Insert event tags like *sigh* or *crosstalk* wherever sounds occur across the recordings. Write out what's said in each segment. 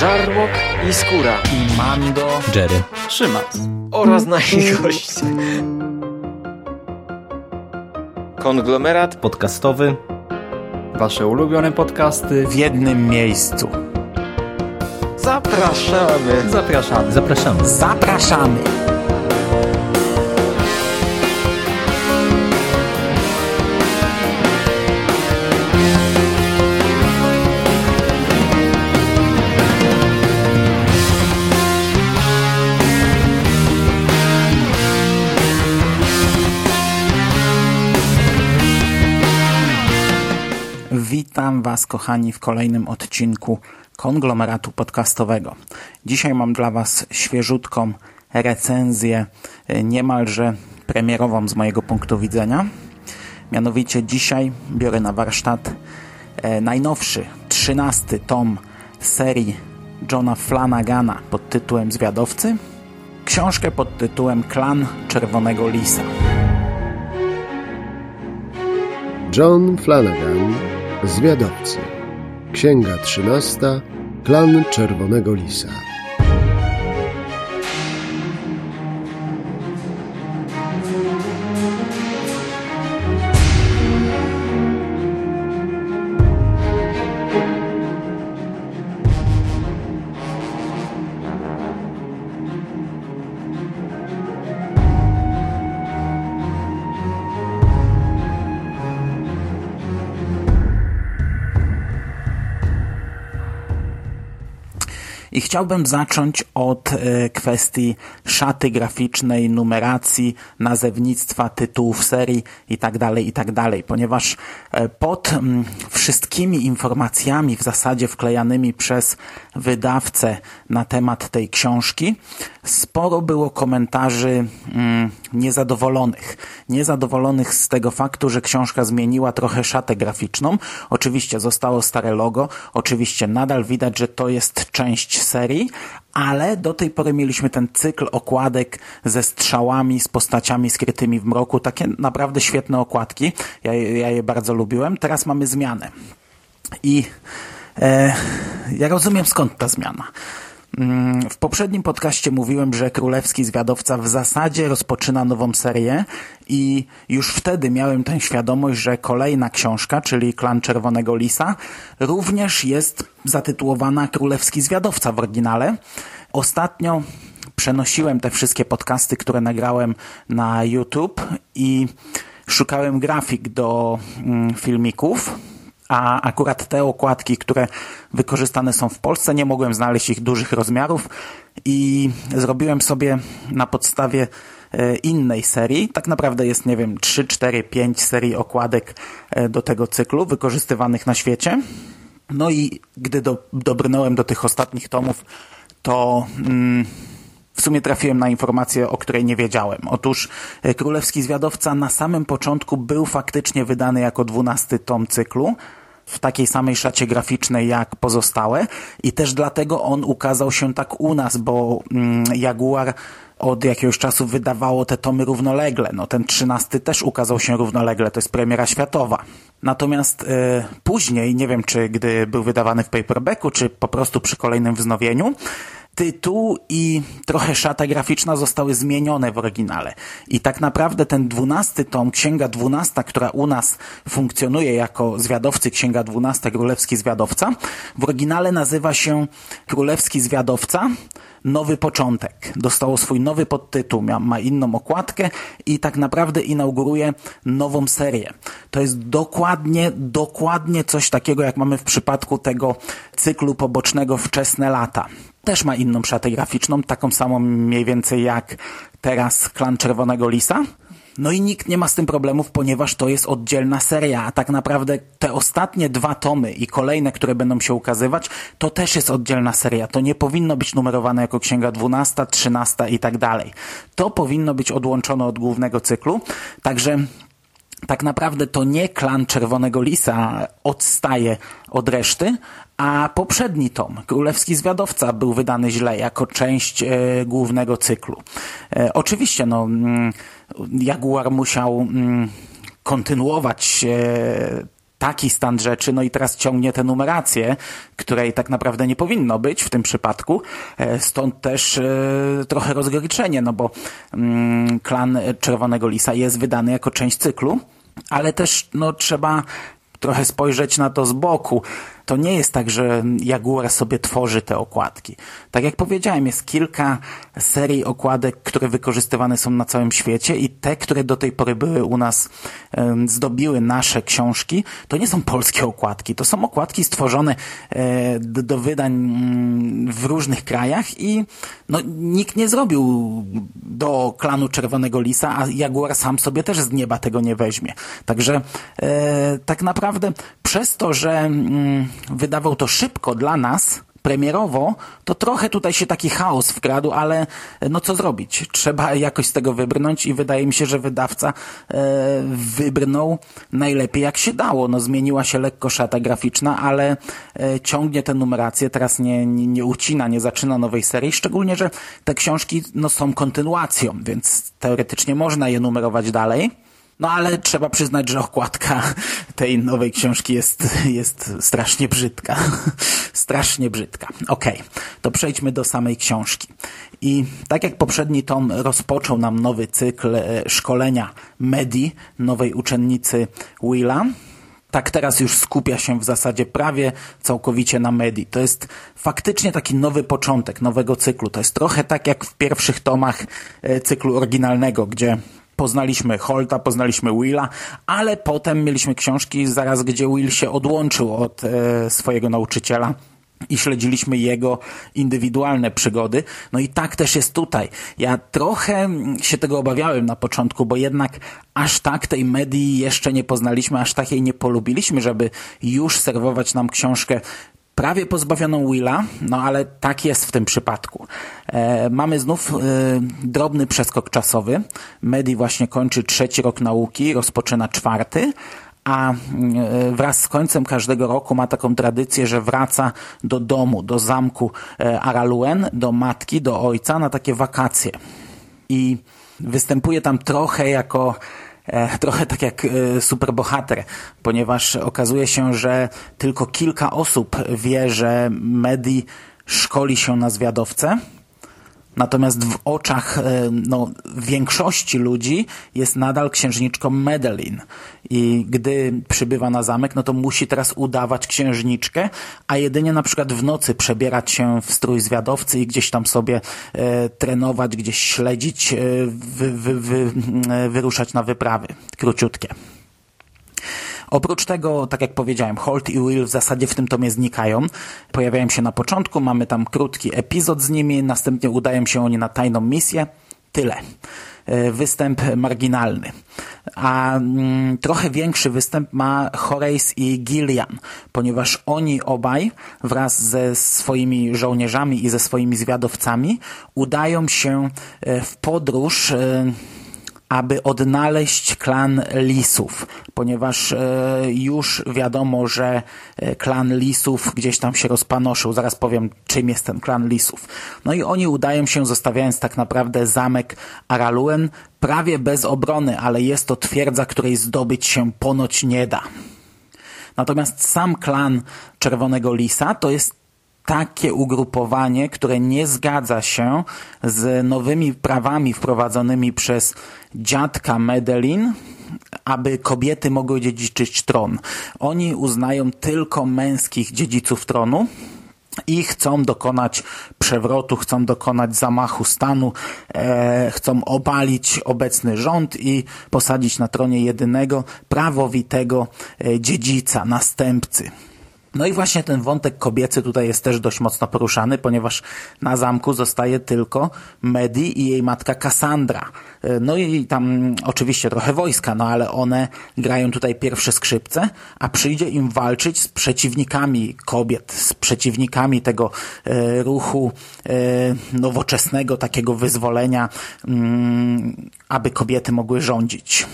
Żarłok i Skóra i Mando, Jerry, Szymas oraz nasi goście. Konglomerat podcastowy. Wasze ulubione podcasty w jednym miejscu. Zapraszamy. Zapraszamy. Zapraszamy. Zapraszamy. Witam Was, kochani, w kolejnym odcinku konglomeratu podcastowego. Dzisiaj mam dla Was świeżutką recenzję, e, niemalże premierową z mojego punktu widzenia. Mianowicie dzisiaj biorę na warsztat e, najnowszy, trzynasty tom serii Johna Flanagana pod tytułem Zwiadowcy, książkę pod tytułem Klan Czerwonego Lisa. John Flanagan Zwiadowcy. Księga 13. Klan Czerwonego Lisa. Chciałbym zacząć od e, kwestii szaty graficznej, numeracji, nazewnictwa, tytułów serii itd., tak itd., tak ponieważ e, pod wszystkimi informacjami w zasadzie wklejanymi przez wydawcę na temat tej książki sporo było komentarzy niezadowolonych. Niezadowolonych z tego faktu, że książka zmieniła trochę szatę graficzną. Oczywiście zostało stare logo, oczywiście nadal widać, że to jest część serii, ale do tej pory mieliśmy ten cykl okładek ze strzałami, z postaciami skrytymi w mroku, takie naprawdę świetne okładki. Ja, ja je bardzo lubiłem. Teraz mamy zmianę. I e, ja rozumiem skąd ta zmiana. Mm, w poprzednim podcaście mówiłem, że Królewski Zwiadowca w zasadzie rozpoczyna nową serię i już wtedy miałem tę świadomość, że kolejna książka, czyli Klan Czerwonego Lisa, również jest zatytułowana Królewski Zwiadowca w oryginale. Ostatnio przenosiłem te wszystkie podcasty, które nagrałem na YouTube i szukałem grafik do mm, filmików a akurat te okładki, które wykorzystane są w Polsce, nie mogłem znaleźć ich dużych rozmiarów i zrobiłem sobie na podstawie e, innej serii. Tak naprawdę jest, nie wiem, 3, 4, 5 serii okładek e, do tego cyklu wykorzystywanych na świecie. No i gdy do, dobrnąłem do tych ostatnich tomów, to mm, w sumie trafiłem na informację, o której nie wiedziałem. Otóż e, Królewski Zwiadowca na samym początku był faktycznie wydany jako dwunasty tom cyklu, w takiej samej szacie graficznej jak pozostałe i też dlatego on ukazał się tak u nas, bo mm, Jaguar od jakiegoś czasu wydawało te tomy równolegle. No ten trzynasty też ukazał się równolegle, to jest premiera światowa. Natomiast y, później, nie wiem czy gdy był wydawany w paperbacku, czy po prostu przy kolejnym wznowieniu, tytuł i trochę szata graficzna zostały zmienione w oryginale. I tak naprawdę ten dwunasty tom, Księga Dwunasta, która u nas funkcjonuje jako zwiadowcy Księga Dwunasta, Królewski Zwiadowca, w oryginale nazywa się Królewski Zwiadowca, Nowy Początek. Dostało swój nowy podtytuł, ma, inną okładkę i tak naprawdę inauguruje nową serię. To jest dokładnie, dokładnie coś takiego, jak mamy w przypadku tego cyklu pobocznego Wczesne Lata też ma inną szatę graficzną, taką samą mniej więcej jak teraz Klan Czerwonego Lisa. No i nikt nie ma z tym problemów, ponieważ to jest oddzielna seria, a tak naprawdę te ostatnie dwa tomy i kolejne, które będą się ukazywać, to też jest oddzielna seria. To nie powinno być numerowane jako księga 12, 13 i tak dalej. To powinno być odłączone od głównego cyklu, także tak naprawdę to nie klan Czerwonego Lisa odstaje od reszty, a poprzedni tom, Królewski Zwiadowca, był wydany źle jako część e, głównego cyklu. E, oczywiście, no, mm, Jaguar musiał mm, kontynuować e, taki stan rzeczy, no i teraz ciągnie tę numerację, której tak naprawdę nie powinno być w tym przypadku. E, stąd też e, trochę rozgoryczenie, no bo mm, klan Czerwonego Lisa jest wydany jako część cyklu, ale też no, trzeba trochę spojrzeć na to z boku to nie jest tak, że Jaguar sobie tworzy te okładki. Tak jak powiedziałem, jest kilka serii okładek, które wykorzystywane są na całym świecie i te, które do tej pory były u nas, zdobiły nasze książki, to nie są polskie okładki. To są okładki stworzone e, do wydań mm, w różnych krajach i no, nikt nie zrobił do klanu Czerwonego Lisa, a Jaguar sam sobie też z nieba tego nie weźmie. Także e, tak naprawdę przez to, że mm, wydawał to szybko dla nas, premierowo, to trochę tutaj się taki chaos wkradł, ale no co zrobić? Trzeba *laughs* jakoś z tego wybrnąć i wydaje mi się, że wydawca e, wybrnął najlepiej jak się dało. No zmieniła się lekko szata graficzna, ale e, ciągnie tę numerację, teraz nie, nie, nie ucina, nie zaczyna nowej serii, szczególnie, że te książki no, są kontynuacją, więc teoretycznie można je numerować dalej. No ale trzeba przyznać, że okładka tej nowej książki jest, jest strasznie brzydka. strasznie brzydka. Okej, okay, to przejdźmy do samej książki. I tak jak poprzedni tom rozpoczął nam nowy cykl e, szkolenia Medi, nowej uczennicy Willa, tak teraz już skupia się w zasadzie prawie całkowicie na Medi. To jest faktycznie taki nowy początek nowego cyklu. To jest trochę tak jak w pierwszych tomach e, cyklu oryginalnego, gdzie poznaliśmy Holta, poznaliśmy Willa, ale potem mieliśmy książki zaraz, gdzie Will się odłączył od e, swojego nauczyciela i śledziliśmy jego indywidualne przygody. No i tak też jest tutaj. Ja trochę się tego obawiałem na początku, bo jednak aż tak tej medii jeszcze nie poznaliśmy, aż tak jej nie polubiliśmy, żeby już serwować nam książkę prawie pozbawioną Willa, no ale tak jest w tym przypadku. E, mamy znów e, drobny przeskok czasowy. Medi właśnie kończy trzeci rok nauki, rozpoczyna czwarty, a e, wraz z końcem każdego roku ma taką tradycję, że wraca do domu, do zamku e, Araluen, do matki, do ojca na takie wakacje. I występuje tam trochę jako trochę tak jak e, superbohater, ponieważ okazuje się, że tylko kilka osób wie, że Medi szkoli się na zwiadowcę, Natomiast w oczach e, no, większości ludzi jest nadal księżniczką Medellin. I gdy przybywa na zamek, no to musi teraz udawać księżniczkę, a jedynie na przykład w nocy przebierać się w strój zwiadowcy i gdzieś tam sobie e, trenować, gdzieś śledzić, e, wy, wy, wy, e, wyruszać na wyprawy króciutkie. Oprócz tego, tak jak powiedziałem, Holt i Will w zasadzie w tym tomie znikają. Pojawiają się na początku, mamy tam krótki epizod z nimi, następnie udają się oni na tajną misję. Tyle e, występ marginalny. A mm, trochę większy występ ma Horace i Gillian, ponieważ oni obaj wraz ze swoimi żołnierzami i ze swoimi zwiadowcami udają się e, w podróż e, aby odnaleźć klan Lisów, ponieważ e, już wiadomo, że e, klan Lisów gdzieś tam się rozpanoszył. Zaraz powiem, czym jest ten klan Lisów. No i oni udają się, zostawiając tak naprawdę zamek Araluen prawie bez obrony, ale jest to twierdza, której zdobyć się ponoć nie da. Natomiast sam klan Czerwonego Lisa to jest takie ugrupowanie, które nie zgadza się z nowymi prawami wprowadzonymi przez dziadka Medellin, aby kobiety mogły dziedziczyć tron. Oni uznają tylko męskich dziedziców tronu, i chcą dokonać przewrotu, chcą dokonać zamachu stanu, e, chcą obalić obecny rząd i posadzić na tronie jedynego prawowitego e, dziedzica, następcy. No i właśnie ten wątek kobiecy tutaj jest też dość mocno poruszany, ponieważ na zamku zostaje tylko Medi i jej matka Cassandra. E, no i tam oczywiście trochę wojska, no ale one grają tutaj pierwsze skrzypce, a przyjdzie im walczyć z przeciwnikami kobiet, z przeciwnikami tego e, ruchu e, nowoczesnego, takiego wyzwolenia, mm, aby kobiety mogły rządzić.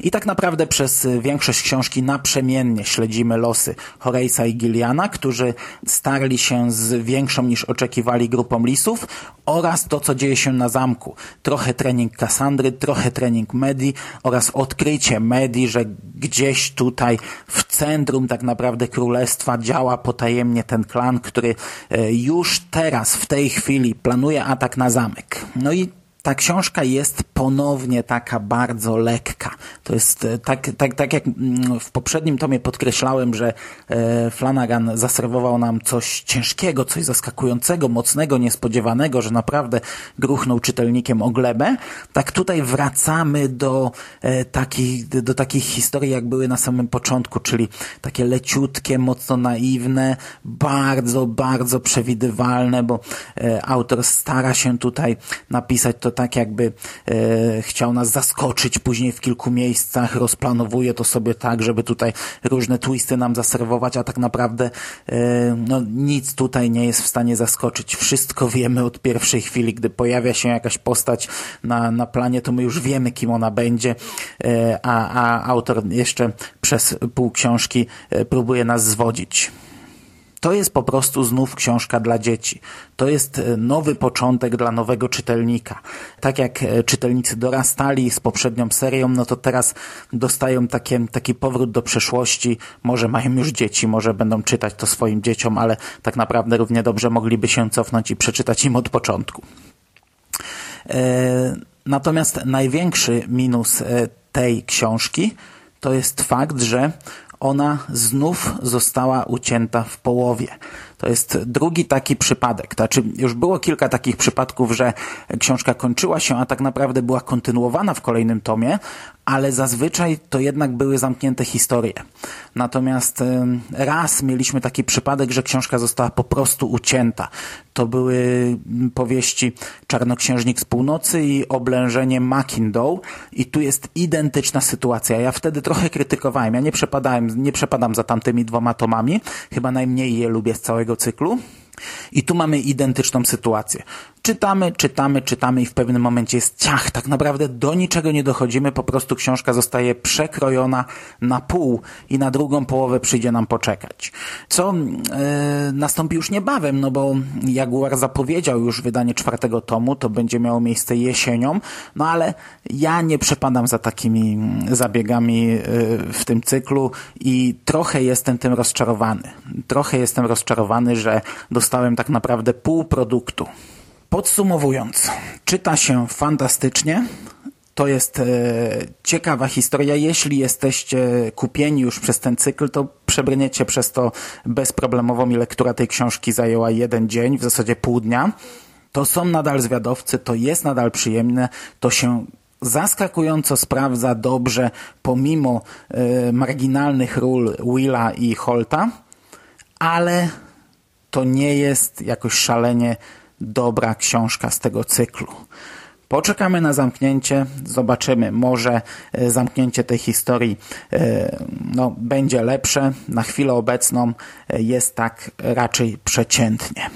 I tak naprawdę przez większość książki naprzemiennie śledzimy losy Horace'a i Gilliana, którzy starli się z większą niż oczekiwali grupą lisów oraz to, co dzieje się na zamku. Trochę trening Cassandry, trochę trening Medi oraz odkrycie Medi, że gdzieś tutaj w centrum tak naprawdę królestwa działa potajemnie ten klan, który e, już teraz, w tej chwili planuje atak na zamek. No i ta książka jest ponownie taka bardzo lekka. To jest e, tak, tak, tak jak mm, w poprzednim tomie podkreślałem, że e, Flanagan zaserwował nam coś ciężkiego, coś zaskakującego, mocnego, niespodziewanego, że naprawdę gruchnął czytelnikiem o glebę. Tak tutaj wracamy do e, takich, do takich historii, jak były na samym początku, czyli takie leciutkie, mocno naiwne, bardzo, bardzo przewidywalne, bo autor stara się tutaj napisać to tak, jakby e, chciał nas zaskoczyć później w kilku miejscach, rozplanowuje to sobie tak, żeby tutaj różne twisty nam zaserwować, a tak naprawdę e, no, nic tutaj nie jest w stanie zaskoczyć. Wszystko wiemy od pierwszej chwili, gdy pojawia się jakaś postać na, na planie, to my już wiemy, kim ona będzie, e, a, a autor jeszcze przez pół książki e, próbuje nas zwodzić. To jest po prostu znów książka dla dzieci. To jest e, nowy początek dla nowego czytelnika. Tak jak e, czytelnicy dorastali z poprzednią serią, no to teraz dostają takie, taki powrót do przeszłości. Może mają już dzieci, może będą czytać to swoim dzieciom, ale tak naprawdę równie dobrze mogliby się cofnąć i przeczytać im od początku. E, natomiast największy minus tej książki to jest fakt, że ona znów została ucięta w połowie. To jest drugi taki przypadek. Znaczy, już było kilka takich przypadków, że książka kończyła się, a tak naprawdę była kontynuowana w kolejnym tomie, ale zazwyczaj to jednak były zamknięte historie. Natomiast raz mieliśmy taki przypadek, że książka została po prostu ucięta. To były powieści Czarnoksiężnik z północy i Oblężenie Macindow i tu jest identyczna sytuacja. Ja wtedy trochę krytykowałem. Ja nie przepadałem, nie przepadam za tamtymi dwoma tomami. Chyba najmniej je lubię z całego cyklu. I tu mamy identyczną sytuację. Czytamy, czytamy, czytamy i w pewnym momencie jest ciach. Tak naprawdę do niczego nie dochodzimy, po prostu książka zostaje przekrojona na pół i na drugą połowę przyjdzie nam poczekać. Co yy, nastąpi już niebawem, no bo Jaguar zapowiedział już wydanie czwartego tomu, to będzie miało miejsce jesienią, no ale ja nie przepadam za takimi zabiegami yy, w tym cyklu i trochę jestem tym rozczarowany. Trochę jestem rozczarowany, że dostałem tak naprawdę pół produktu. Podsumowując, czyta się fantastycznie. To jest e, ciekawa historia. Jeśli jesteście kupieni już przez ten cykl, to przebrniecie przez to bezproblemowo. Mi lektura tej książki zajęła jeden dzień, w zasadzie pół dnia. To są nadal zwiadowcy, to jest nadal przyjemne, to się zaskakująco sprawdza dobrze pomimo e, marginalnych ról Willa i Holta, ale to nie jest jakoś szalenie dobra książka z tego cyklu. Poczekamy na zamknięcie, zobaczymy. Może e, zamknięcie tej historii e, no, będzie lepsze. Na chwilę obecną e, jest tak raczej przeciętnie.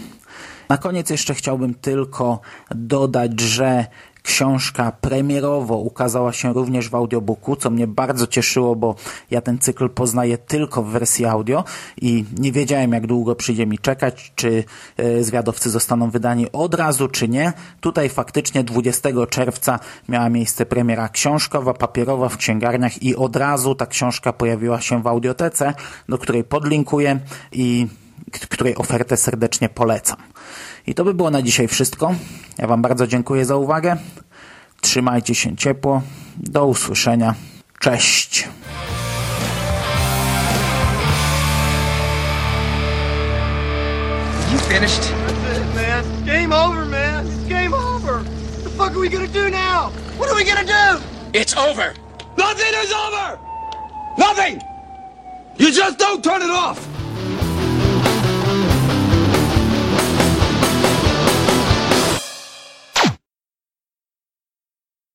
Na koniec jeszcze chciałbym tylko dodać, że Książka premierowo ukazała się również w audiobooku, co mnie bardzo cieszyło, bo ja ten cykl poznaję tylko w wersji audio i nie wiedziałem, jak długo przyjdzie mi czekać, czy e, zwiadowcy zostaną wydani od razu, czy nie. Tutaj faktycznie 20 czerwca miała miejsce premiera książkowa, papierowa w księgarniach i od razu ta książka pojawiła się w audiotece, do której podlinkuję i której ofertę serdecznie polecam. I to by było na dzisiaj wszystko. Ja Wam bardzo dziękuję za uwagę. Trzymajcie się ciepło. Do usłyszenia. Cześć. You finished? That's it, man. Game over, man. It's game over. What the fuck are we gonna do now? What are we gonna do? It's over. Nothing is over! Nothing! You just don't turn it off!